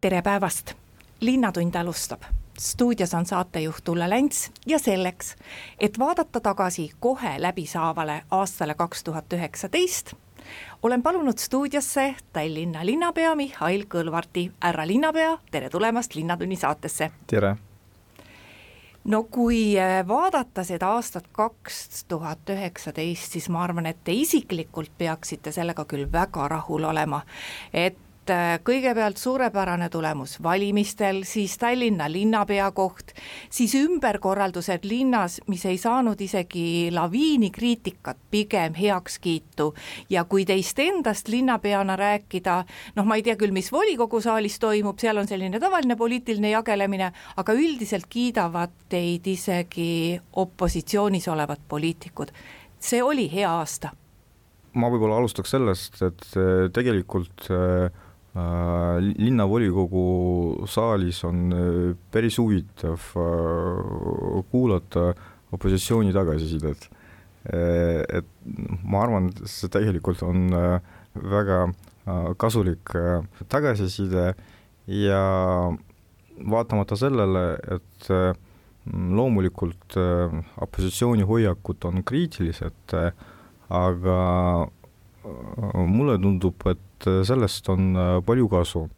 tere päevast, Linnatund alustab stuudios on saatejuht Ulle Länts ja selleks, et vaadata tagasi kohe läbisaavale aastale kaks tuhat üheksateist, olen palunud stuudiosse Tallinna linnapea Mihhail Kõlvarti. härra linnapea, tere tulemast Linnatunni saatesse. tere no kui äh, vaadata seda aastat kaks tuhat üheksateist, siis ma arvan, et te isiklikult peaksite sellega küll väga rahul olema, et kõigepealt suurepärane tulemus valimistel, siis Tallinna linnapea koht, siis ümberkorraldused linnas, mis ei saanud isegi laviini kriitikat, pigem heakskiitu. ja kui teist endast linnapeana rääkida, noh, ma ei tea küll, mis volikogu saalis toimub, seal on selline tavaline poliitiline jagelemine, aga üldiselt kiidavad teid isegi opositsioonis olevad poliitikud. see oli hea aasta ma võib-olla alustaks sellest, et äh, tegelikult äh, Äh, linnavolikogu saalis on äh, päris huvitav äh, kuulata opositsiooni tagasisidet. et ma arvan, see tegelikult on väga kasulik tagasiside ja vaatamata sellele, et loomulikult opositsiooni hoiakud on kriitilised, aga mulle tundub, et et äh, sellest on äh, palju kasu.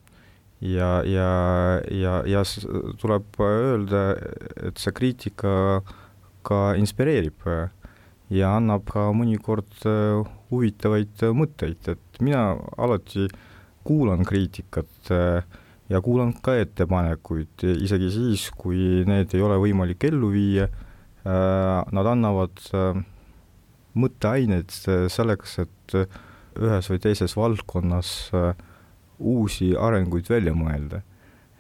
ja, ja, ja, ja tuleb öelda, et see kriitika ka inspireerib äh, ja annab ka mõnikord huvitavaid mõtteid, et mina alati kuulan kriitikat ja kuulan ka ettepanekuid, isegi siis, kui need ei ole võimalik ellu viia, nad annavad mõtteaineid selleks, et ühes või teises valdkonnas äh, uusi arenguid välja mõelda.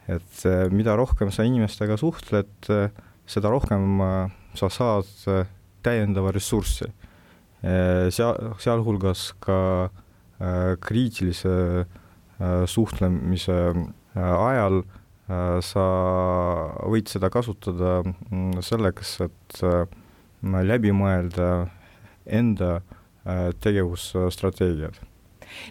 et äh, mida rohkem sa inimestega suhtled, äh, seda rohkem sa saad täiendava ressurssi. Seal, sealhulgas ka kriitilise suhtlemise ajal sa võid seda kasutada mm, selleks, et läbi mõelda enda äh, tegevusstrateegiad.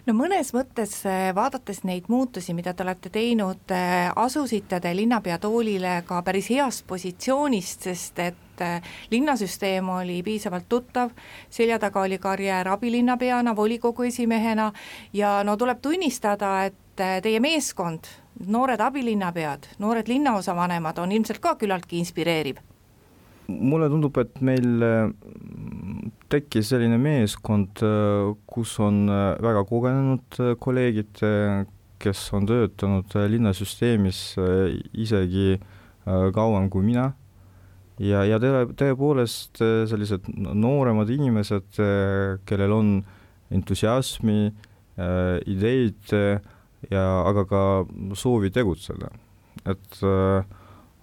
No mõnes mõttes äh, vaadates neid muutusi, mida te olete teinud, äh, asusite te linnapea toolile ka päris heast positsioonist, sest et linnasüsteem oli piisavalt tuttav, selja taga oli karjäär abilinnapeana, volikogu esimehena ja no tuleb tunnistada, et teie meeskond, noored abilinnapead, noored linnaosavanemad on ilmselt ka küllaltki inspireeriv mulle tundub, et meil äh, tekkis selline meeskond, äh, kus on äh, väga kogenenud kolleegid, kes on töötanud linnasüsteemis isegi kauem kui mina ja, ja tõe, tõepoolest sellised nooremad inimesed, kellel on entusiasmi, ideid ja aga ka soovi tegutseda. et äh,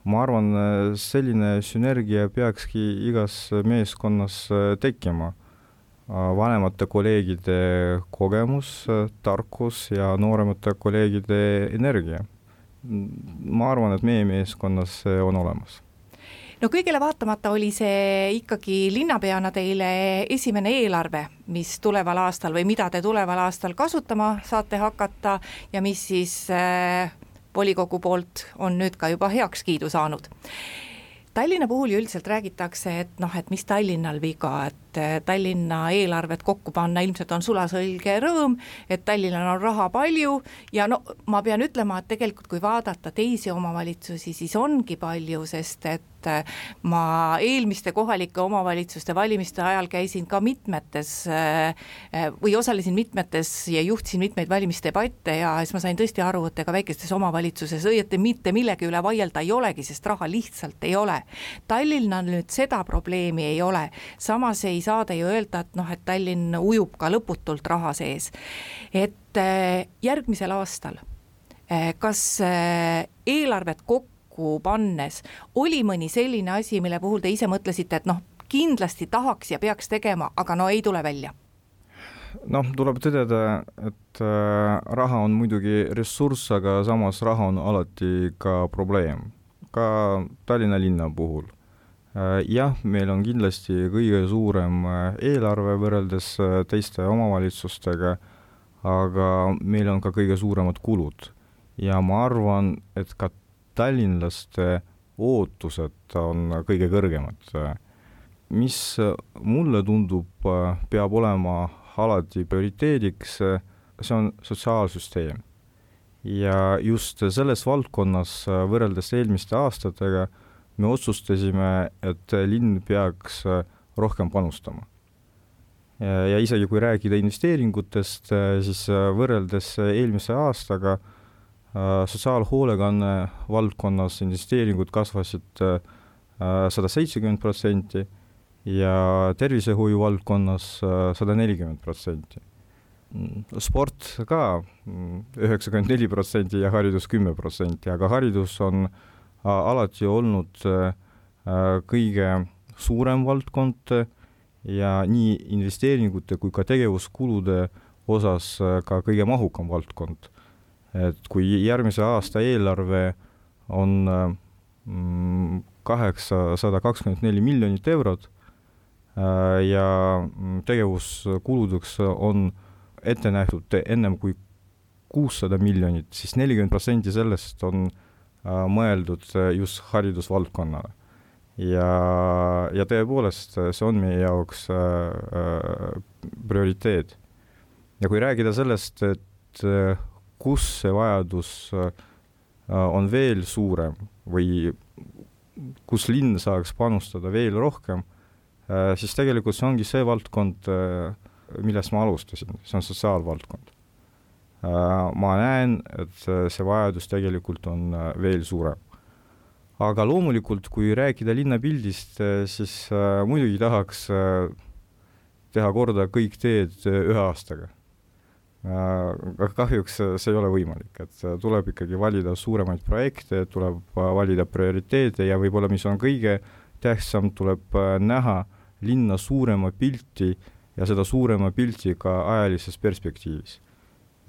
ma arvan, selline sünergia peakski igas meeskonnas äh, tekkima. Äh, vanemate kolleegide kogemus, äh, tarkus ja nooremate kolleegide energia. ma arvan, et meie meeskonnas see on olemas no kõigele vaatamata oli see ikkagi linnapeana teile esimene eelarve, mis tuleval aastal või mida te tuleval aastal kasutama saate hakata ja mis siis äh, volikogu poolt on nüüd ka juba heakskiidu saanud. Tallinna puhul ju üldiselt räägitakse, et noh, et mis Tallinnal viga, et eh, Tallinna eelarvet kokku panna ilmselt on sulaselge rõõm, et Tallinnal on raha palju ja no ma pean ütlema, et tegelikult kui vaadata teisi omavalitsusi, siis ongi palju, sest et et äh, ma eelmiste kohalike omavalitsuste valimiste ajal käisin ka mitmetes äh, või osalesin mitmetes ja juhtisin mitmeid valimisdebatte ja siis ma sain tõesti aru, et ega väikestes omavalitsuses õieti mitte millegi üle vaielda ei olegi, sest raha lihtsalt ei ole. Tallinnal nüüd seda probleemi ei ole, samas ei ei saa te ju öelda, et noh, et Tallinn ujub ka lõputult raha sees. et äh, järgmisel aastal, äh, kas eelarvet kokku pannes oli mõni selline asi, mille puhul te ise mõtlesite, et noh, kindlasti tahaks ja peaks tegema, aga no ei tule välja? noh, tuleb tõdeda, et raha on muidugi ressurss, aga samas raha on alati ka probleem, ka Tallinna linna puhul. Jah, meil on kindlasti kõige suurem äh, eelarve võrreldes äh, teiste omavalitsustega, aga meil on ka kõige suuremad kulud ja ma arvan, et ka tallinlaste ootused on kõige kõrgemad mis mulle tundub, äh, peab olema alati prioriteediks, see on sotsiaalsüsteem. ja just selles valdkonnas võrreldes eelmiste aastatega me otsustasime, et linn peaks rohkem panustama. ja isegi kui rääkida investeeringutest, siis võrreldes eelmise aastaga sotsiaalhoolekanne valdkonnas investeeringud kasvasid sada seitsekümmend protsenti ja tervishoiu valdkonnas äh, sada nelikümmend protsenti. Sport ka mm, üheksakümmend neli protsenti ja haridus kümme protsenti, aga haridus on äh, alati olnud äh, kõige suurem valdkond ja nii investeeringute kui ka tegevuskulude osas ka kõige mahukam valdkond. et kui järgmise aasta eelarve on mm, kaheksasada kakskümmend neli miljonit eurot Äh, ja mm, tegevuskuludeks on ette nähtud ennem kui kuussada miljonit siis, siis nelikümmend protsenti sellest on äh, mõeldud äh, just haridusvaldkonnale. ja, ja tõepoolest, see on meie jaoks prioriteet. ja kui rääkida sellest, et kus see vajadus on veel suurem või kus linn saaks panustada veel rohkem Äh, siis tegelikult see ongi see valdkond, äh, millest ma alustasin, see on sotsiaalvaldkond. Äh, ma näen, et see vajadus tegelikult on veel suurem. aga loomulikult, kui rääkida linnapildist, siis muidugi tahaks teha korda kõik teed ühe aastaga. aga kahjuks see ei ole võimalik, et tuleb ikkagi valida suuremaid projekte, tuleb valida prioriteete ja võib-olla, mis on kõige tähtsam, tuleb näha äh, linna suurema pilti ja seda suurema pilti ka ajalises perspektiivis.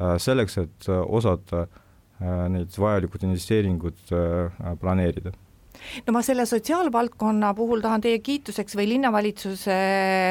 Äh, selleks, et äh, osata äh, neid vajalikud investeeringud planeerida no ma selle sotsiaalvaldkonna puhul tahan teie kiituseks või linnavalitsuse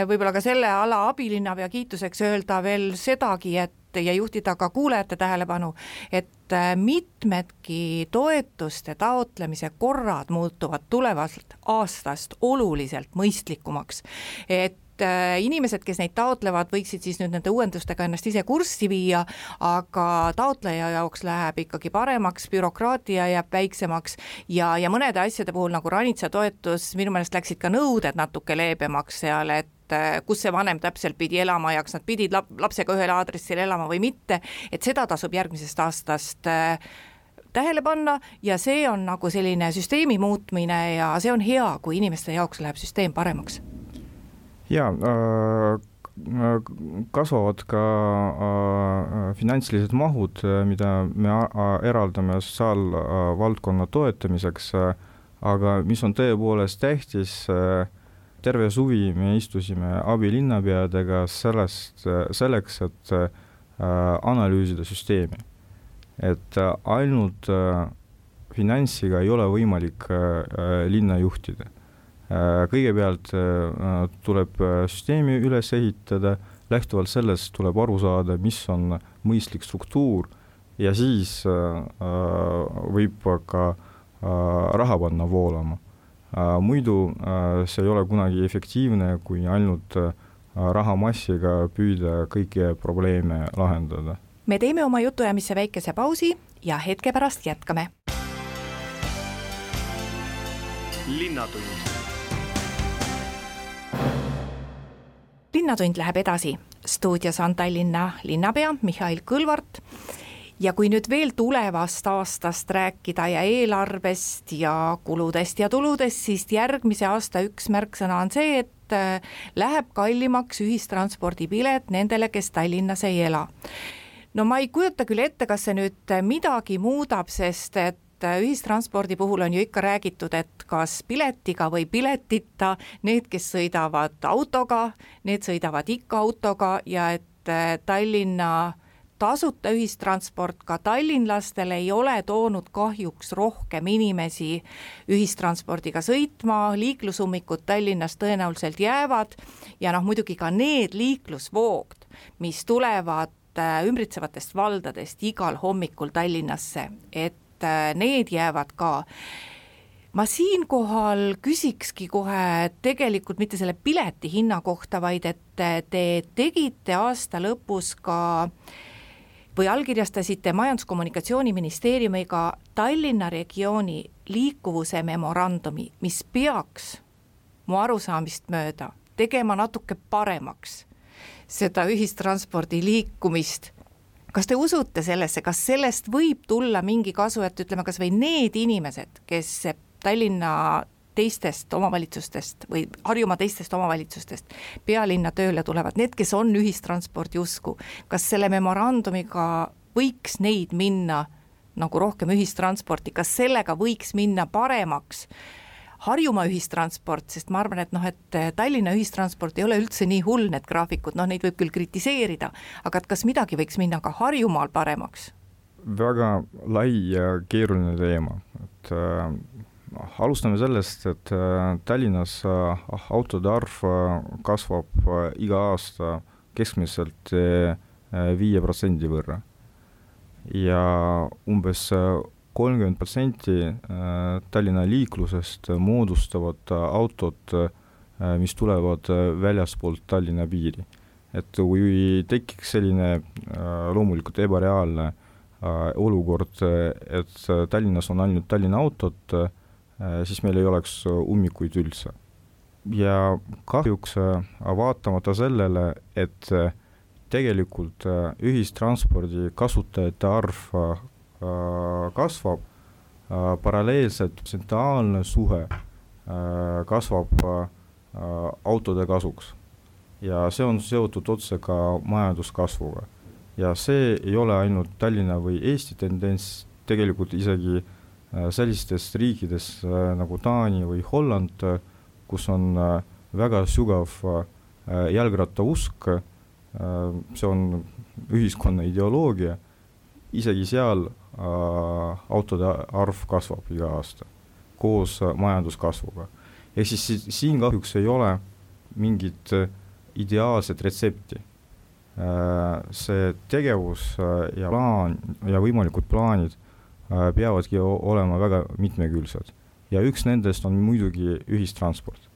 võib-olla ka selle ala abilinnapea kiituseks öelda veel sedagi, et ja juhtida ka kuulajate tähelepanu, et mitmedki toetuste taotlemise korrad muutuvad tulevast aastast oluliselt mõistlikumaks. et äh, inimesed, kes neid taotlevad, võiksid siis nüüd nende uuendustega ennast ise kurssi viia, aga taotleja jaoks läheb ikkagi paremaks, bürokraatia jääb väiksemaks ja, ja mõnede asjade puhul nagu ranitsa toetus, minu meelest läksid ka nõuded natuke leebemaks seal, et äh, kus see vanem täpselt pidi elama ja kas nad pidid lap-, lapsega ühel aadressil elama või mitte, et seda tasub järgmisest aastast äh, tähele panna ja see on nagu selline süsteemi muutmine ja see on hea, kui inimeste jaoks läheb süsteem paremaks. Jaa äh,, kasvavad ka äh, finantsilised mahud, mida me eraldame sotsiaalvaldkonna toetamiseks äh,, aga mis on tõepoolest tähtis äh,, terve suvi me istusime abilinnapeadega sellest, selleks, et äh, analüüsida süsteemi et äh, ainult äh, finantsiga ei ole võimalik äh, linna juhtida. Kõigepealt tuleb süsteemi üles ehitada, lähtuvalt sellest tuleb aru saada, mis on mõistlik struktuur ja siis võib ka raha panna voolama. muidu see ei ole kunagi efektiivne, kui ainult rahamassiga püüda kõiki probleeme lahendada me teeme oma jutuajamisse väikese pausi ja hetke pärast jätkame. linnatund. Linnatund läheb edasi, stuudios on Tallinna linnapea Mihhail Kõlvart ja kui nüüd veel tulevast aastast rääkida ja eelarvest ja kuludest ja tuludest, siis järgmise aasta üks märksõna on see, et läheb kallimaks ühistranspordipilet nendele, kes Tallinnas ei ela. no ma ei kujuta küll ette, kas see nüüd midagi muudab, sest et ühistranspordi puhul on ju ikka räägitud, et kas piletiga või piletita, need, kes sõidavad autoga, need sõidavad ikka autoga ja et Tallinna tasuta ühistransport ka tallinlastel ei ole toonud kahjuks rohkem inimesi ühistranspordiga sõitma, liiklusummikud Tallinnas tõenäoliselt jäävad ja noh, muidugi ka need liiklusvoogd, mis tulevad äh, ümbritsevatest valdadest igal hommikul Tallinnasse, et äh, need jäävad ka ma siinkohal küsikski kohe tegelikult mitte selle pileti hinna kohta, vaid et te tegite aasta lõpus ka äh, või allkirjastasite Majandus-Kommunikatsiooniministeeriumiga Tallinna regiooni liikuvuse memorandumi, mis peaks mu arusaamist mööda tegema natuke paremaks seda ühistranspordi liikumist. Kas te usute sellesse, kas sellest võib tulla mingi kasu, et ütleme, kas või need inimesed, kes Tallinna teistest omavalitsustest või Harjumaa teistest omavalitsustest pealinna tööle tulevad, need, kes on ühistranspordi usku, kas selle memorandumiga võiks neid minna nagu rohkem ühistransporti, kas sellega võiks minna paremaks Harjumaa ühistransport, sest ma arvan, et noh, et Tallinna ühistransport ei ole üldse nii hull, need graafikud, noh, neid võib küll kritiseerida, aga et kas midagi võiks minna ka Harjumaal paremaks? väga lai ja keeruline teema, et äh, alustame sellest, et äh, Tallinnas äh, autode arv kasvab iga aasta keskmiselt viie protsendi võrra. ja umbes kolmkümmend protsenti Tallinna liiklusest moodustavad autod, mis tulevad väljaspoolt Tallinna piiri. et kui tekiks selline loomulikult ebareaalne olukord, et Tallinnas on ainult Tallinna autod, Äh, siis meil ei oleks äh, ummikuid üldse. ja kahjuks äh, vaatamata sellele, et tegelikult ühistranspordi kasutajate arv kasvab, paralleelselt protsentuaalne suhe kasvab autode kasuks. ja see on seotud otse ka majanduskasvuga. ja see ei ole ainult Tallinna või Eesti tendents, tegelikult isegi äh, Äh, sellistes riikides äh, nagu Taani või Holland, äh, kus on väga sügav jalgrattausk, see on ühiskonna ideoloogia, isegi seal autode arv kasvab iga aasta koos majanduskasvuga. ehk siis siin kahjuks ei ole mingit ideaalset retsepti. see tegevus ja plaan ja võimalikud plaanid Äh, peavadki olema väga mitmekülgsed ja üks nendest on muidugi ühistransport.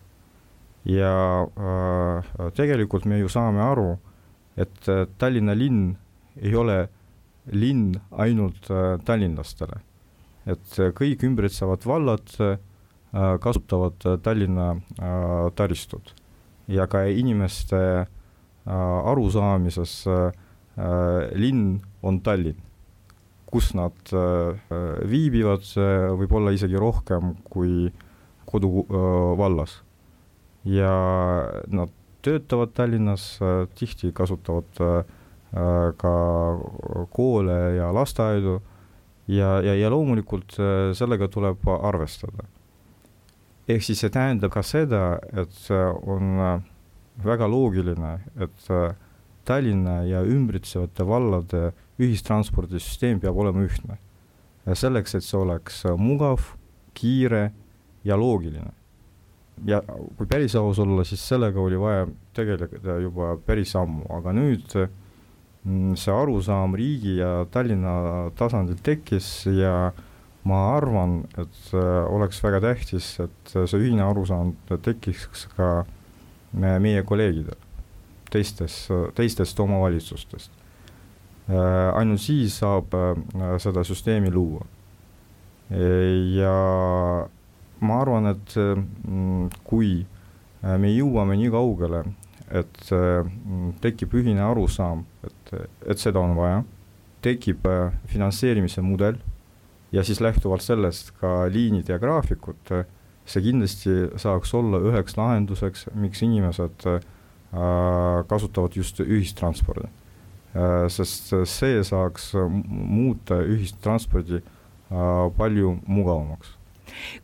ja äh, tegelikult me ju saame aru, et äh, Tallinna linn ei ole linn ainult äh, tallinlastele. et äh, kõik ümbritsevad vallad äh, kasutavad Tallinna taristut ja ka inimeste arusaamises linn on Tallinn kus nad viibivad, võib-olla isegi rohkem kui koduvallas. ja nad töötavad Tallinnas, tihti kasutavad äh, ka koole ja lasteaedu ja, ja, ja loomulikult äh, sellega tuleb arvestada. ehk siis see tähendab ka seda, et on väga loogiline, et Tallinna ja ümbritsevate vallade ühistranspordisüsteem peab olema ühtne. selleks, et see oleks mugav, kiire ja loogiline. ja kui päris aus olla, siis sellega oli vaja tegeleda juba päris ammu, aga nüüd mm, see arusaam riigi ja Tallinna tasandil tekkis ja ma arvan, et oleks väga tähtis, et see ühine arusaam tekiks ka meie kolleegidel teistes, teistest omavalitsustest. Äh, ainult siis saab äh, seda süsteemi luua. ja ma arvan, et mm, kui äh, me jõuame nii kaugele, et tekib ühine arusaam, et, et seda on vaja, tekib finantseerimise mudel ja siis lähtuvalt sellest ka liinid ja graafikud, see kindlasti saaks olla üheks lahenduseks, miks inimesed äh, kasutavad just ühistranspordi. Äh,. sest see saaks muuta ühistranspordi äh, palju mugavamaks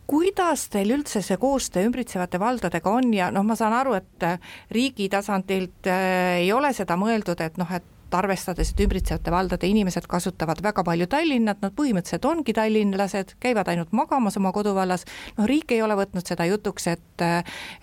kuidas teil üldse see koostöö ümbritsevate valdadega on? Ja noh, ma saan aru, et riigi tasandilt äh, ei ole seda mõeldud, et noh, et arvestades, et ümbritsevate valdade inimesed kasutavad väga palju Tallinnat, nad põhimõtteliselt ongi tallinlased, käivad ainult magamas oma koduvallas, noh riik ei ole võtnud seda jutuks, et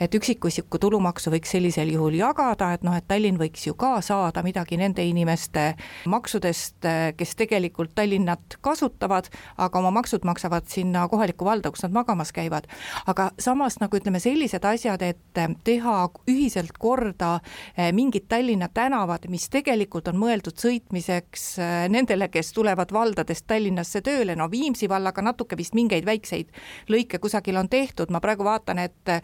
et üksikisiku tulumaksu võiks sellisel juhul jagada, et noh, et Tallinn võiks ju ka saada midagi nende inimeste maksudest, kes tegelikult Tallinnat kasutavad, aga oma maksud maksavad sinna kohalikku valda, kus nad magamas käivad. aga samas nagu ütleme, sellised asjad, et teha ühiselt korda eh, mingid Tallinna tänavad, mis tegelikult on on mõeldud sõitmiseks äh, nendele, kes tulevad valdadest Tallinnasse tööle, no Viimsi vallaga natuke vist mingeid väikseid lõike kusagil on tehtud, ma praegu vaatan, et äh,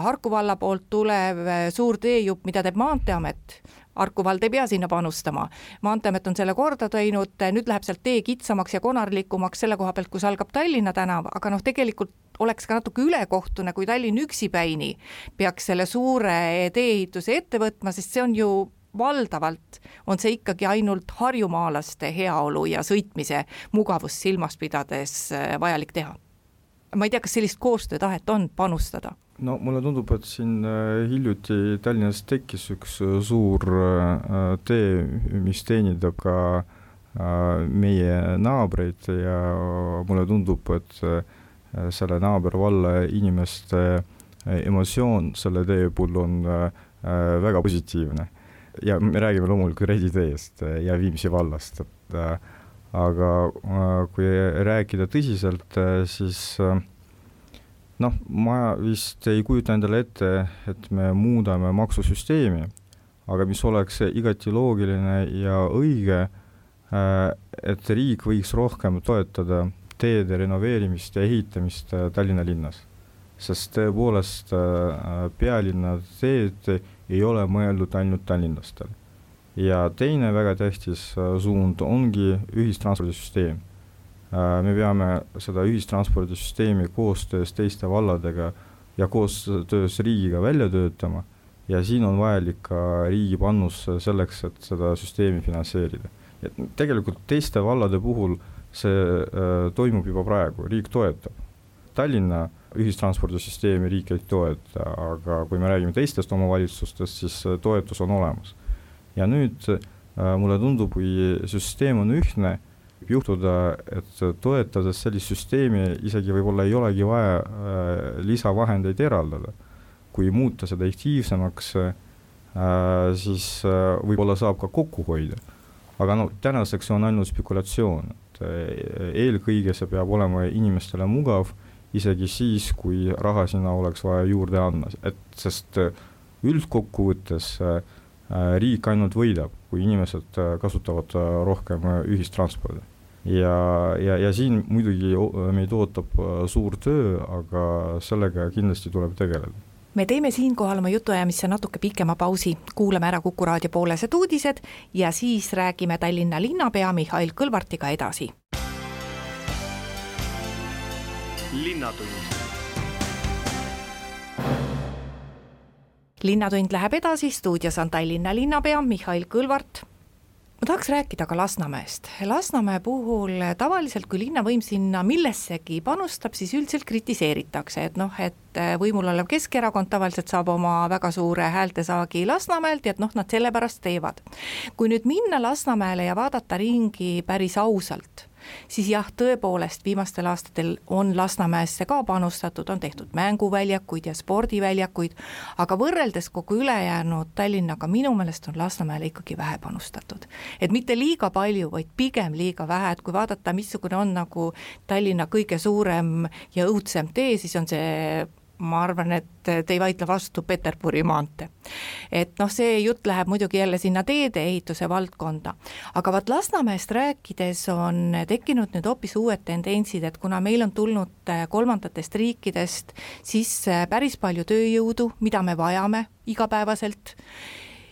Harku valla poolt tulev äh, suur teejupp, mida teeb Maanteeamet, Harku vald ei pea sinna panustama. maanteeamet on selle korda teinud, nüüd läheb sealt tee kitsamaks ja konarlikumaks selle koha pealt, kus algab Tallinna tänav, aga noh, tegelikult oleks ka natuke ülekohtune, kui Tallinn üksipäini peaks selle suure tee-ehituse ette võtma, sest see on ju valdavalt on see ikkagi ainult harjumaalaste heaolu ja sõitmise mugavust silmas pidades äh, vajalik teha. ma ei tea, kas sellist koostöötahet on panustada? no mulle tundub, et siin äh, hiljuti Tallinnas tekkis üks äh, suur tee, mis teenindab ka meie naabreid ja mulle tundub, et selle naabervalla inimeste emotsioon selle tee puhul on väga positiivne ja me räägime loomulikult Reidi teest äh, ja Viimsi vallast, et äh, aga äh, kui rääkida tõsiselt, siis noh, ma vist ei kujuta endale ette, et me muudame maksusüsteemi, aga mis oleks igati loogiline ja õige, et riik võiks rohkem toetada teede renoveerimist ja ehitamist Tallinna linnas. sest tõepoolest pealinna teed ei ole mõeldud ainult tallinlastele. ja teine väga tähtis äh, suund ongi ühistranspordisüsteem. Äh, me peame seda ühistranspordisüsteemi koostöös teiste valladega ja koostöös riigiga välja töötama ja siin on vajalik ka riigi panus selleks, et seda süsteemi finantseerida. et tegelikult teiste vallade puhul see äh, toimub juba praegu, riik toetab. Tallinna ühistranspordisüsteemi riik ei toeta, aga kui me räägime teistest omavalitsustest, siis äh, toetus on olemas. ja nüüd äh, mulle tundub, kui süsteem on ühtne, võib juhtuda, et toetades sellist süsteemi isegi võib-olla ei olegi vaja äh, lisavahendeid eraldada. kui muuta seda efektiivsemaks, siis võib-olla saab ka kokku hoida. aga no tänaseks on ainult spekulatsioon, et eelkõige see peab olema inimestele mugav isegi siis, kui raha sinna oleks vaja juurde anda, et sest äh, üldkokkuvõttes äh, äh, riik ainult võidab, kui inimesed kasutavad rohkem ühistranspordi. ja, ja, ja siin muidugi meid ootab suur töö, aga sellega kindlasti tuleb tegeleda. Me teeme siinkohal oma jutuajamisse natuke pikema pausi, kuulame ära Kuku raadio poolesed uudised ja siis räägime Tallinna linnapea Mihhail Kõlvartiga edasi linnatund. linnatund läheb edasi, stuudios on Tallinna linnapea Mihhail Kõlvart ma tahaks rääkida ka Lasnamäest. Lasnamäe puhul tavaliselt, kui linnavõim sinna millessegi panustab, siis üldiselt kritiseeritakse, et noh, et võimul olev Keskerakond tavaliselt saab oma väga suure häältesaagi Lasnamäelt ja et noh, nad sellepärast teevad. kui nüüd minna Lasnamäele ja vaadata ringi päris ausalt siis jah, tõepoolest viimastel aastatel on Lasnamäesse ka panustatud, on tehtud mänguväljakuid ja spordiväljakuid, aga võrreldes kogu ülejäänud Tallinnaga minu meelest on Lasnamäele ikkagi vähe panustatud. et mitte liiga palju, vaid pigem liiga vähe, et kui vaadata, missugune on nagu Tallinna kõige suurem ja õudsem tee, siis on see ma arvan, et te ei vaidle vastu Peterburi maantee. et noh, see jutt läheb muidugi jälle sinna teedeehituse valdkonda, aga vaat Lasnamäest rääkides on tekkinud nüüd hoopis uued tendentsid, et kuna meil on tulnud äh, kolmandatest riikidest sisse päris palju tööjõudu, mida me vajame igapäevaselt,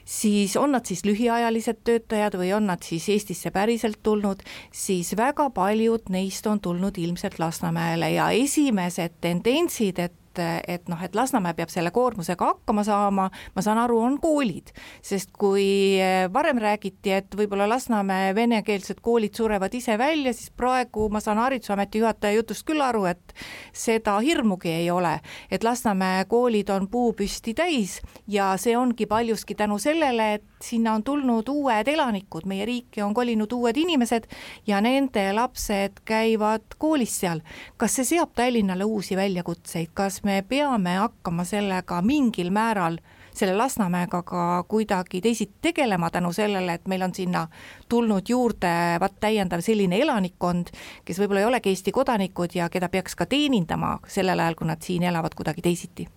siis on nad siis lühiajalised töötajad või on nad siis Eestisse päriselt tulnud, siis väga paljud neist on tulnud ilmselt Lasnamäele ja esimesed tendentsid, et et noh, et Lasnamäe peab selle koormusega hakkama saama, ma saan aru, on koolid. sest kui varem räägiti, et võib-olla Lasnamäe venekeelsed koolid surevad ise välja, siis praegu ma saan Haridusameti juhataja jutust küll aru, et seda hirmugi ei ole. et Lasnamäe koolid on puupüsti täis ja see ongi paljuski tänu sellele, et sinna on tulnud uued elanikud, meie riiki on kolinud uued inimesed ja nende lapsed käivad koolis seal. kas see seab Tallinnale uusi väljakutseid, kas me peame hakkama sellega mingil määral selle Lasnamäega ka kuidagi teisiti tegelema tänu sellele, et meil on sinna tulnud juurde vaat täiendav selline elanikkond, kes võib-olla ei olegi Eesti kodanikud ja keda peaks ka teenindama sellel ajal, kui nad siin elavad kuidagi teisiti?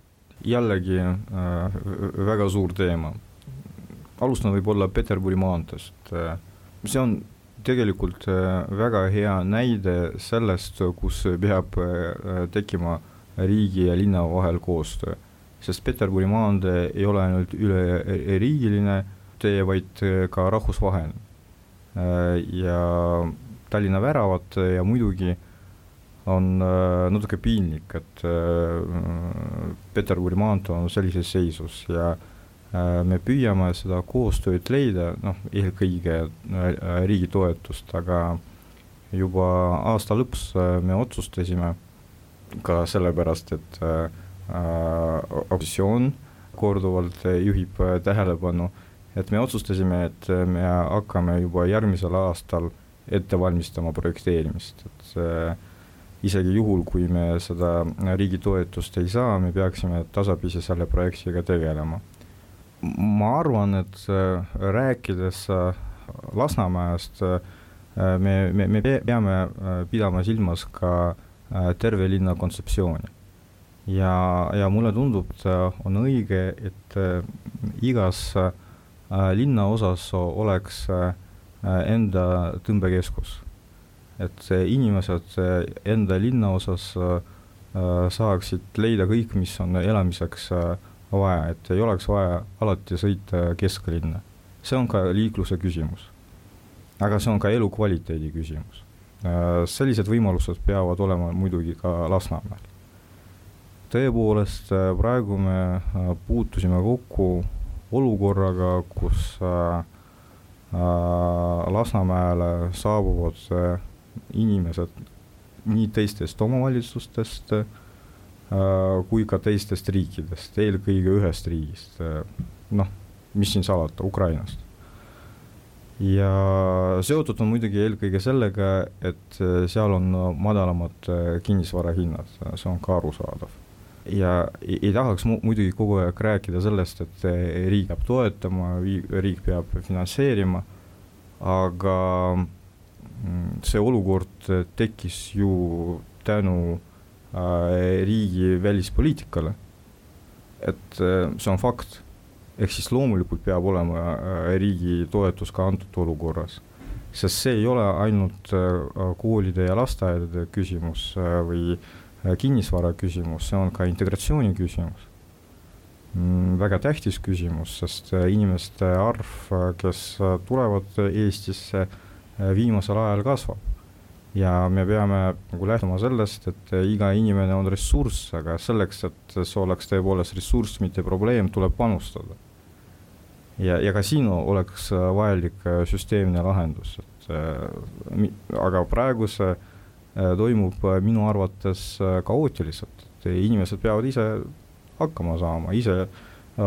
jällegi äh, väga suur teema alustan võib-olla Peterburi maanteest, see on tegelikult äh, väga hea näide sellest, kus peab äh, tekkima riigi ja linna vahel koostöö. sest Peterburi maantee ei ole ainult üleriigiline tee, vaid äh, ka rahvusvaheline. ja Tallinna väravad ja muidugi on natuke piinlik, et Peterburi maantee on sellises seisus ja me püüame seda koostööd leida, noh, eelkõige riigi toetust, aga juba aasta lõpus me otsustasime ka sellepärast, et opositsioon korduvalt juhib tähelepanu, et me otsustasime, et me hakkame juba järgmisel aastal ette valmistama projekteerimist, et isegi juhul, kui me seda riigi toetust ei saa, me peaksime tasapisi selle projektiga tegelema. Ma arvan, et äh, rääkides äh, Lasnamäest, äh, me, me, me peame pidama silmas ka terve linna kontseptsiooni. ja, ja mulle tundub, et on õige, et igas linnaosas oleks enda tõmbekeskus. et inimesed enda linnaosas saaksid leida kõik, mis on elamiseks äh, vaja, et ei oleks vaja alati sõita kesklinna. see on ka liikluse küsimus. aga see on ka elukvaliteedi küsimus. Äh, sellised võimalused peavad olema muidugi ka Lasnamäel. tõepoolest, äh, praegu me äh, puutusime kokku olukorraga, kus Lasnamäele saabuvad inimesed nii teistest omavalitsustest kui ka teistest riikidest, eelkõige ühest riigist, noh, mis siin salata, Ukrainast. Ja seotud on muidugi eelkõige sellega, et äh, seal on madalamad kinnisvarahinnad, see on ka arusaadav. ja ei, ei tahaks mu muidugi kogu aeg rääkida sellest, et riik peab toetama, riik peab finantseerima, aga mm, see olukord tekkis ju tänu Äh, riigi välispoliitikale. et äh, see on fakt, ehk siis loomulikult peab olema äh, riigi toetus ka antud olukorras. sest see ei ole ainult koolide ja lasteaedade küsimus või kinnisvara küsimus, see on ka integratsiooni küsimus mm, väga tähtis küsimus, sest inimeste arv, kes tulevad Eestisse, viimasel ajal kasvab ja me peame nagu lähtuma sellest, et iga inimene on ressurss, aga selleks, et see oleks tõepoolest ressurss, mitte probleem, tuleb panustada. Ja, ja ka siin oleks vajalik süsteemne lahendus, et äh, aga praegu see äh, toimub minu arvates kaootiliselt, et inimesed peavad ise hakkama saama, ise äh,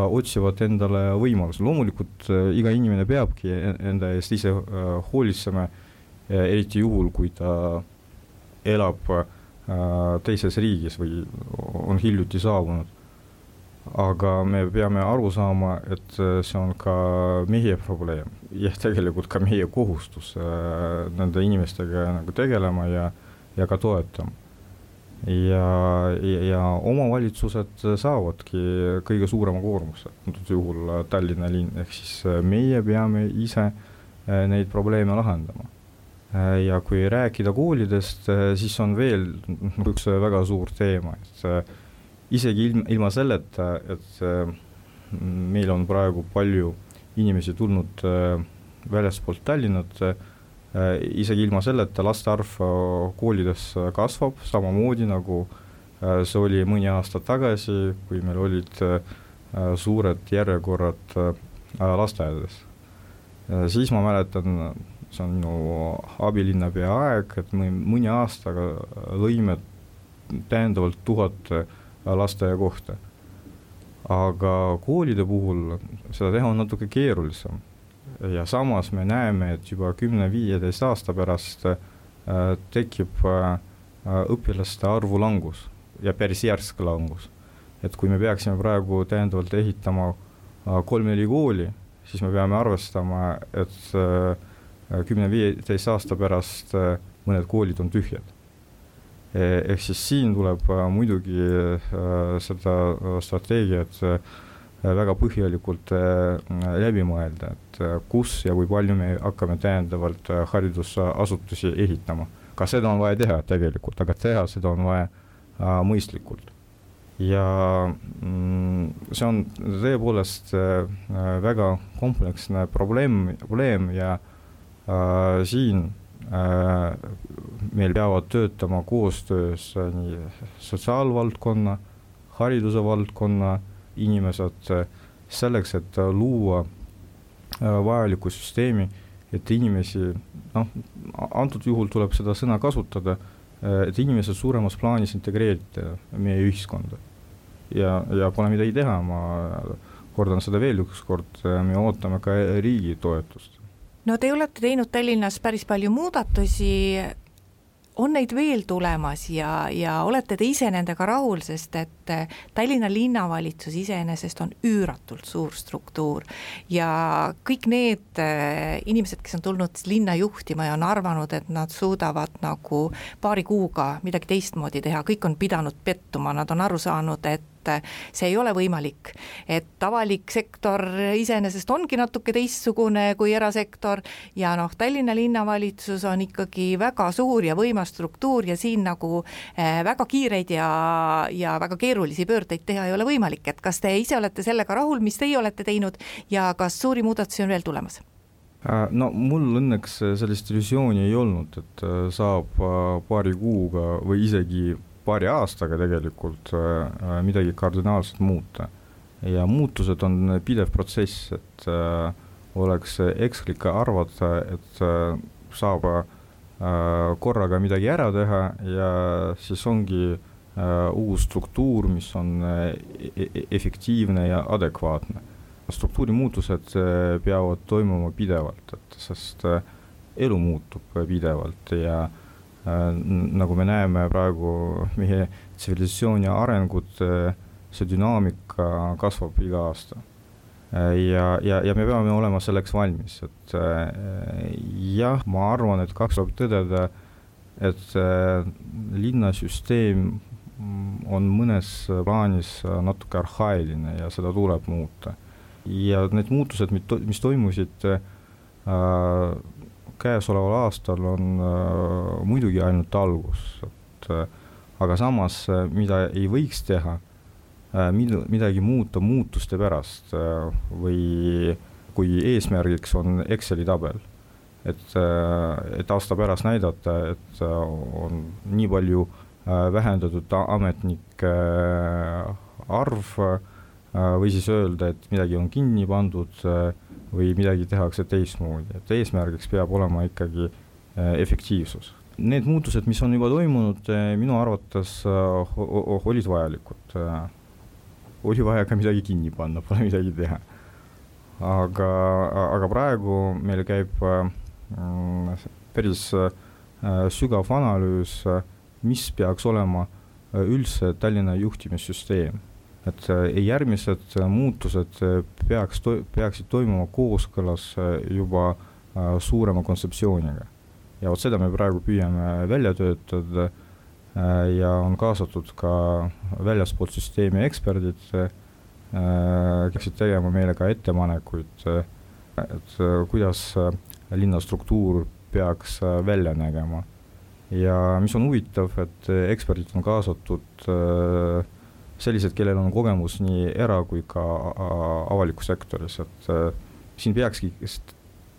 otsivad endale võimalusi, loomulikult iga inimene peabki e-, enda eest ise hoolitsema eriti juhul, kui ta elab äh, teises riigis või on hiljuti saabunud. Aga me peame aru saama, et see on ka meie probleem. Ja tegelikult ka meie kohustus äh, nende inimestega nagu tegelema ja, ja ka toetama. ja, ja, ja omavalitsused saavadki kõige suurema koormuse, antud juhul Tallinna linn, ehk siis meie peame ise äh, neid probleeme lahendama. Äh, ja kui rääkida koolidest, äh, siis on veel üks väga suur teema, et äh, isegi ilma, ilma selleta, et meil on praegu palju inimesi tulnud väljaspoolt Tallinnat, isegi ilma selleta laste arv koolides kasvab, samamoodi nagu see oli mõni aasta tagasi, kui meil olid suured järjekorrad lasteaedades. siis ma mäletan, see on minu abilinnapea aeg, et me mõni aastaga lõime täiendavalt tuhat lasteaiakohta. aga koolide puhul seda teha on natuke keerulisem. ja samas me näeme, et juba kümne-viieteist aasta pärast äh, tekib äh, õpilaste arvu langus ja päris järsk langus. et kui me peaksime praegu täiendavalt ehitama äh, kolm-neli kooli, siis me peame arvestama, et kümne-viieteist aasta pärast mõned koolid on tühjad ehk siis siin tuleb äh, muidugi äh, seda strateegiat väga põhjalikult läbi mõelda, et kus ja kui palju me hakkame täiendavalt haridusasutusi ehitama. ka seda on vaja teha tegelikult, aga teha seda on vaja mõistlikult. ja mm, see on tõepoolest väga kompleksne probleem, probleem ja siin meil peavad töötama koostöös äh, nii sotsiaalvaldkonna, hariduse valdkonna inimesed äh, selleks, et luua vajalikku süsteemi, et inimesi, noh, antud juhul tuleb seda sõna kasutada, et inimesed suuremas plaanis integreerida meie ühiskonda. ja, ja pole midagi teha, ma kordan seda veel üks kord, me ootame ka riigi toetust no te olete teinud Tallinnas päris palju muudatusi, on neid veel tulemas ja, ja olete te ise nendega rahul, sest et Tallinna linnavalitsus iseenesest on üüratult suur struktuur. Ja kõik need äh, inimesed, kes on tulnud linna juhtima ja on arvanud, et nad suudavad nagu paari kuuga midagi teistmoodi teha, kõik on pidanud pettuma, nad on aru saanud, et et see ei ole võimalik. et avalik sektor iseenesest ongi natuke teistsugune kui erasektor ja noh, Tallinna linnavalitsus on ikkagi väga suur ja võimas struktuur ja siin nagu eh, väga kiireid ja, ja väga keerulisi pöördeid teha ei ole võimalik, et kas te ise olete sellega rahul, mis teie olete teinud ja kas suuri muudatusi on veel tulemas? Äh, no mul õnneks sellist illusiooni ei olnud, et äh, saab äh, paari kuuga või isegi paari aastaga tegelikult äh, äh, midagi kardinaalselt muuta. ja muutused on pidev protsess, et äh, oleks ekslik arvata, et saab korraga midagi ära teha ja siis ongi uus struktuur, mis on e-, e-, efektiivne ja adekvaatne. struktuurimuutused peavad toimuma pidevalt, et sest elu muutub pidevalt ja Äh, nagu me näeme praegu meie tsivilisatsiooni arengut, äh, see dünaamika kasvab iga aasta. Äh, ja, ja, ja me peame olema selleks valmis, et jah, ma arvan, et kaks tuleb tõdeda, et linnasüsteem on mõnes plaanis natuke arhailine ja seda tuleb muuta. ja need muutused, mis toimusid äh, käesoleval aastal on äh, muidugi ainult algus, et äh, aga samas, äh, mida ei võiks teha mid-, midagi muuta muutuste pärast või kui eesmärgiks on Exceli tabel, et et aasta pärast näidata, et on nii palju äh, vähendatud ametnike arv või siis öelda, et midagi on kinni pandud või midagi tehakse teistmoodi, et eesmärgiks peab olema ikkagi äh, efektiivsus. Need muutused, mis on juba toimunud, äh, minu arvates äh, olid vajalikud. oli vaja ka midagi kinni panna, pole midagi teha. aga, aga praegu meil käib päris sügav analüüs, mis peaks olema üldse Tallinna juhtimissüsteem et äh, järgmised äh, muutused äh, peaks, peaksid toimuma kooskõlas juba suurema kontseptsiooniga. ja vot seda me praegu püüame välja töötada ja on kaasatud ka väljaspoolt süsteemi eksperdid, peaksid tegema meile ka ettepanekuid, et kuidas linna struktuur peaks välja nägema. ja mis on huvitav, et eksperdid on kaasatud äh, sellised, kellel on kogemus nii era- kui ka avalikus sektoris, et äh, siin peakski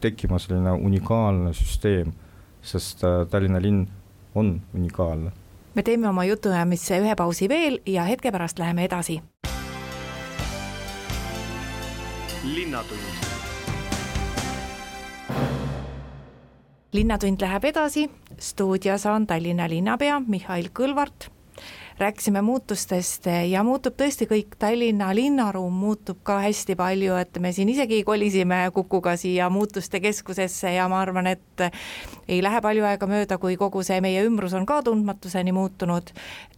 tekkima selline unikaalne süsteem, sest äh, Tallinna linn on unikaalne me teeme oma jutuajamisse ühe pausi veel ja hetke pärast läheme edasi. linnatund. linnatund läheb edasi, stuudios on Tallinna linnapea Mihhail Kõlvart rääkisime muutustest ja muutub tõesti kõik, Tallinna linnaruum muutub ka hästi palju, et me siin isegi kolisime Kukuga siia muutuste keskusesse ja ma arvan, et ei lähe palju aega mööda, kui kogu see meie ümbrus on ka tundmatuseni muutunud.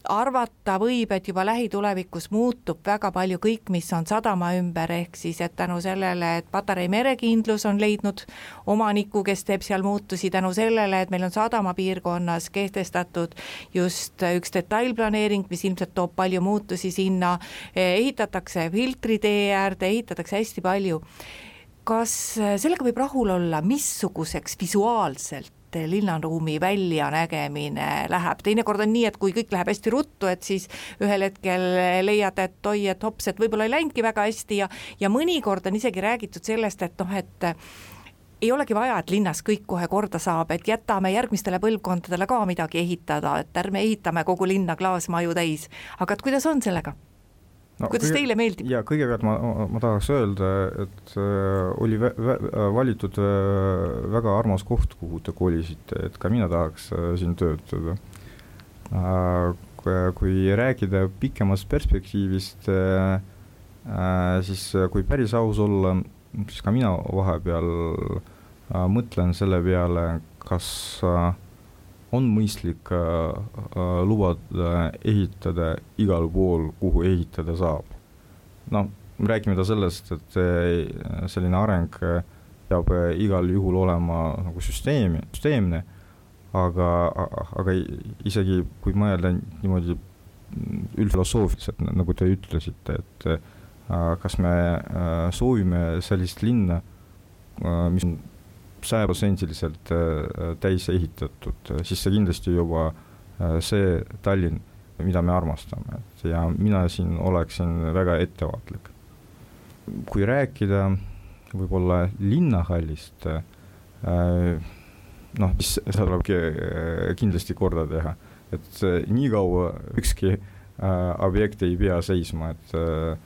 arvata võib, et juba lähitulevikus muutub väga palju kõik, mis on sadama ümber, ehk siis et tänu sellele, et Patarei merekindlus on leidnud omaniku, kes teeb seal muutusi, tänu sellele, et meil on sadama piirkonnas kehtestatud just üks detailplaneering, planeering, mis ilmselt toob palju muutusi sinna, ehitatakse filtritee äärde, ehitatakse hästi palju. kas sellega võib rahul olla, missuguseks visuaalselt linnaruumi väljanägemine läheb, teinekord on nii, et kui kõik läheb hästi ruttu, et siis ühel hetkel leiad, et oi, et hops, et võib-olla ei läinudki väga hästi ja ja mõnikord on isegi räägitud sellest, et noh, et ei olegi vaja, et linnas kõik kohe korda saab, et jätame järgmistele põlvkondadele ka midagi ehitada, et ärme ehitame kogu linna klaasmaju täis. aga et kuidas on sellega? no, kuidas kõige, teile meeldib? ja kõigepealt ma, ma tahaks öelda, et äh, oli vä, vä, valitud äh, väga armas koht, kuhu te kolisite, et ka mina tahaks äh, siin töötada äh,. kui rääkida pikemast perspektiivist äh,, äh, siis kui päris aus olla siis ka mina vahepeal äh, mõtlen selle peale, kas äh, on mõistlik äh, äh, lubada ehitada igal pool, kuhu ehitada saab. noh, räägime ta sellest, et äh, selline areng äh, peab igal juhul olema nagu süsteemi, süsteemne, aga, aga isegi kui mõelda niimoodi üldfilosoofiliselt, nagu te ütlesite, et kas me äh, soovime sellist linna, äh, mis on sajaprotsendiliselt täis ehitatud, siis see kindlasti juba see Tallinn, mida me armastame, ja mina siin oleksin väga ettevaatlik. kui rääkida võib-olla linnahallist, noh, mis seda tuleb kindlasti korda teha, et niikaua ükski objekt ei pea seisma, et Äh,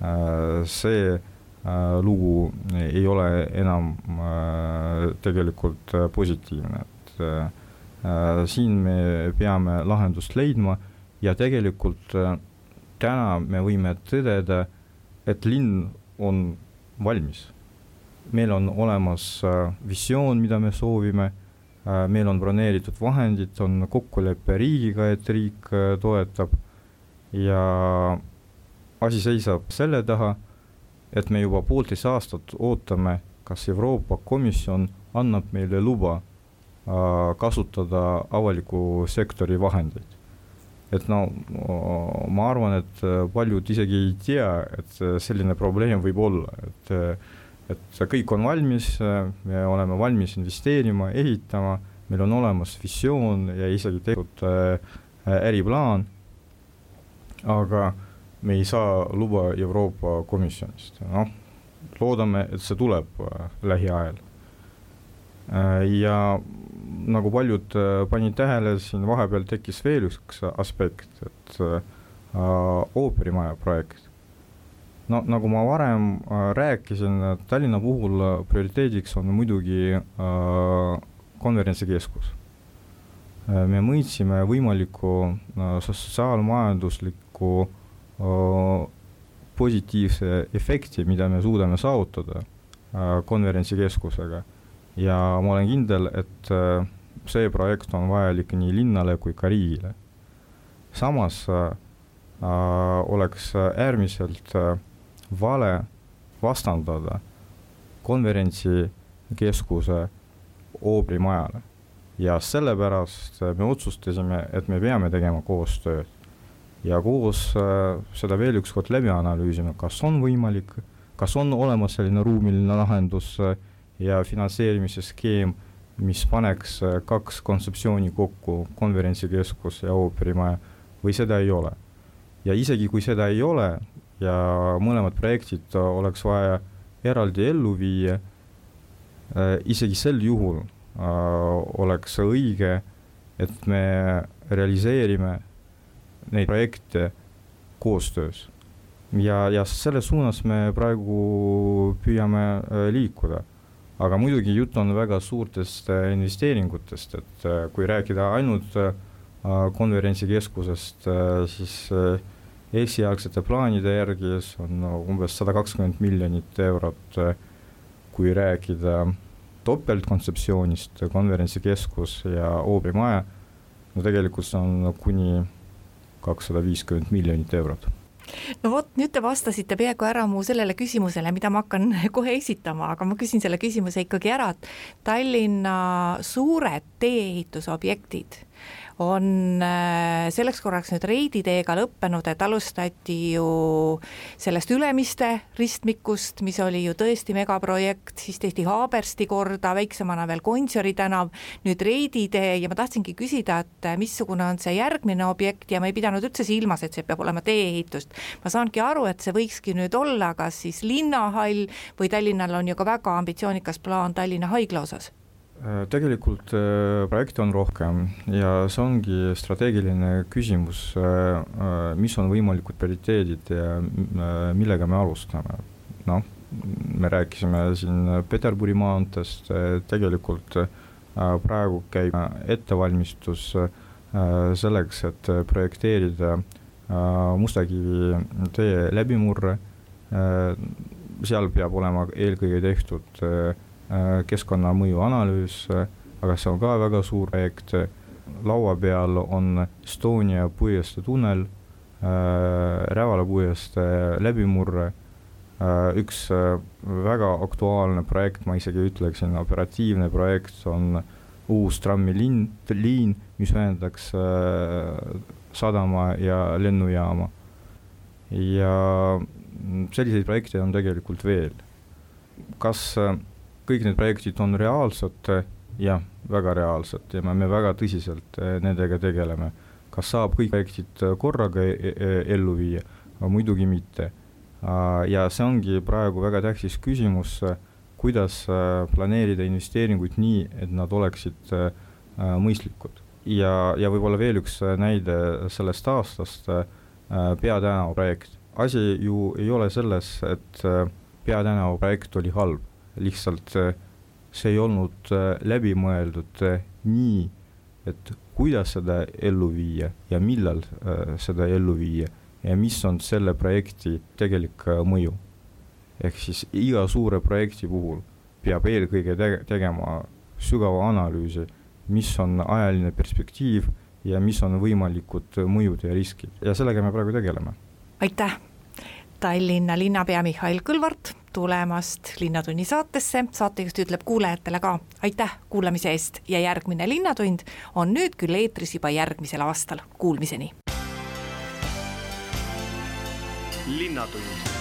see äh, lugu ei ole enam äh, tegelikult positiivne, et siin me peame lahendust leidma ja tegelikult täna me võime tõdeda, et linn on valmis. meil on olemas visioon, mida me soovime, meil on broneeritud vahendid, on kokkulepe riigiga, et riik toetab. Ja asi seisab selle taha, et me juba poolteist aastat ootame, kas Euroopa Komisjon annab meile luba äh, kasutada avaliku sektori vahendeid. et no ma arvan, et paljud isegi ei tea, et selline probleem võib olla, et et kõik on valmis, me oleme valmis investeerima, ehitama, meil on olemas visioon ja isegi äh, äriplaan, aga äh, me ei saa luba Euroopa Komisjonist, noh, loodame, et see tuleb äh, lähiajal. Äh, ja nagu paljud äh, panid tähele, siin vahepeal tekkis veel üks aspekt, et ooperimaja projekt. no nagu ma varem rääkisin, Tallinna puhul prioriteediks on muidugi konverentsikeskus me mõõtsime võimalikku sotsiaalmajanduslikku positiivse efekti, mida me suudame saavutada konverentsikeskusega. ja ma olen kindel, et see projekt on vajalik nii linnale kui ka riigile. samas äh, oleks äärmiselt vale vastandada konverentsikeskuse ooprimajale ja sellepärast me otsustasime, et me peame tegema koostööd ja koos äh, seda veel ükskord läbi analüüsima, kas on võimalik, kas on olemas selline ruumiline lahendus äh, ja finantseerimise skeem, mis paneks äh, kaks kontseptsiooni kokku, konverentsikeskus ja ooperimaja, või seda ei ole. ja isegi, kui seda ei ole ja mõlemad projektid oleks vaja eraldi ellu viia, isegi sel juhul oleks õige, et me realiseerime neid projekte koostöös. ja, ja selles suunas me praegu püüame äh, liikuda. aga muidugi jutt on väga suurtest äh, investeeringutest, et äh, kui rääkida ainult konverentsikeskusest, siis esialgsete plaanide järgi see on umbes sada kakskümmend miljonit eurot, kui rääkida topeltkontseptsioonist, konverentsikeskus ja ooperimaja, no tegelikult see on kuni kakssada viiskümmend miljonit eurot. No vot, nüüd te vastasite peaaegu ära mu sellele küsimusele, mida ma hakkan kohe esitama, aga ma küsin selle küsimuse ikkagi ära, et Tallinna suured tee-ehitusobjektid on äh, selleks korraks nüüd Reidi teega lõppenud, et alustati ju sellest Ülemiste ristmikust, mis oli ju tõesti megaprojekt, siis tehti Haabersti korda, väiksemana veel Gonsiori tänav, nüüd Reidi tee ja ma tahtsingi küsida, et äh, missugune on see järgmine objekt ja ma ei pidanud üldse silmas, et see peab olema tee-ehitust. ma saangi aru, et see võikski nüüd olla kas siis linnahall või Tallinnal on ju ka väga ambitsioonikas plaan Tallinna haigla osas tegelikult äh, projekte on rohkem ja see ongi strateegiline küsimus, äh, mis on võimalikud prioriteedid ja millega me alustame. noh, me rääkisime siin Peterburi maanteest, tegelikult praegu käib ettevalmistus selleks, et projekteerida Mustakivi tee läbimurre, seal peab olema eelkõige tehtud Äh, keskkonnamõju analüüs, äh, aga see on ka väga suur projekt. laua peal on Estonia puiestee tunnel, äh, Rävala puiestee läbimurre, üks väga aktuaalne projekt, ma isegi ütleksin, operatiivne projekt on uus trammiliin, liin, mis ühendaks sadama ja lennujaama. ja selliseid projekte on tegelikult veel. kas kõik need projektid on reaalsed, jah, väga reaalsed ja me, me väga tõsiselt eh, nendega tegeleme. kas saab kõik projektid korraga e e ellu viia? muidugi mitte. ja see ongi praegu väga tähtis küsimus, kuidas eh, planeerida investeeringuid nii, et nad oleksid eh, mõistlikud. ja, ja võib-olla veel üks näide sellest aastast, Peatänava projekt. asi ju ei ole selles, et Peatänava projekt oli halb lihtsalt äh, see ei olnud äh, läbimõeldud äh, nii, et kuidas seda ellu viia ja millal seda ellu viia ja mis on selle projekti tegelik mõju. ehk siis iga suure projekti puhul peab eelkõige tege-, tegema sügava analüüsi, mis on ajaline perspektiiv ja mis on võimalikud mõjud ja riskid ja sellega me praegu tegeleme. aitäh, Tallinna linnapea Mihhail Kõlvart tulemast Linnatunni saatesse, saatejuht ütleb kuulajatele ka aitäh kuulamise eest ja järgmine Linnatund on nüüd küll eetris juba järgmisel aastal, kuulmiseni. linnatund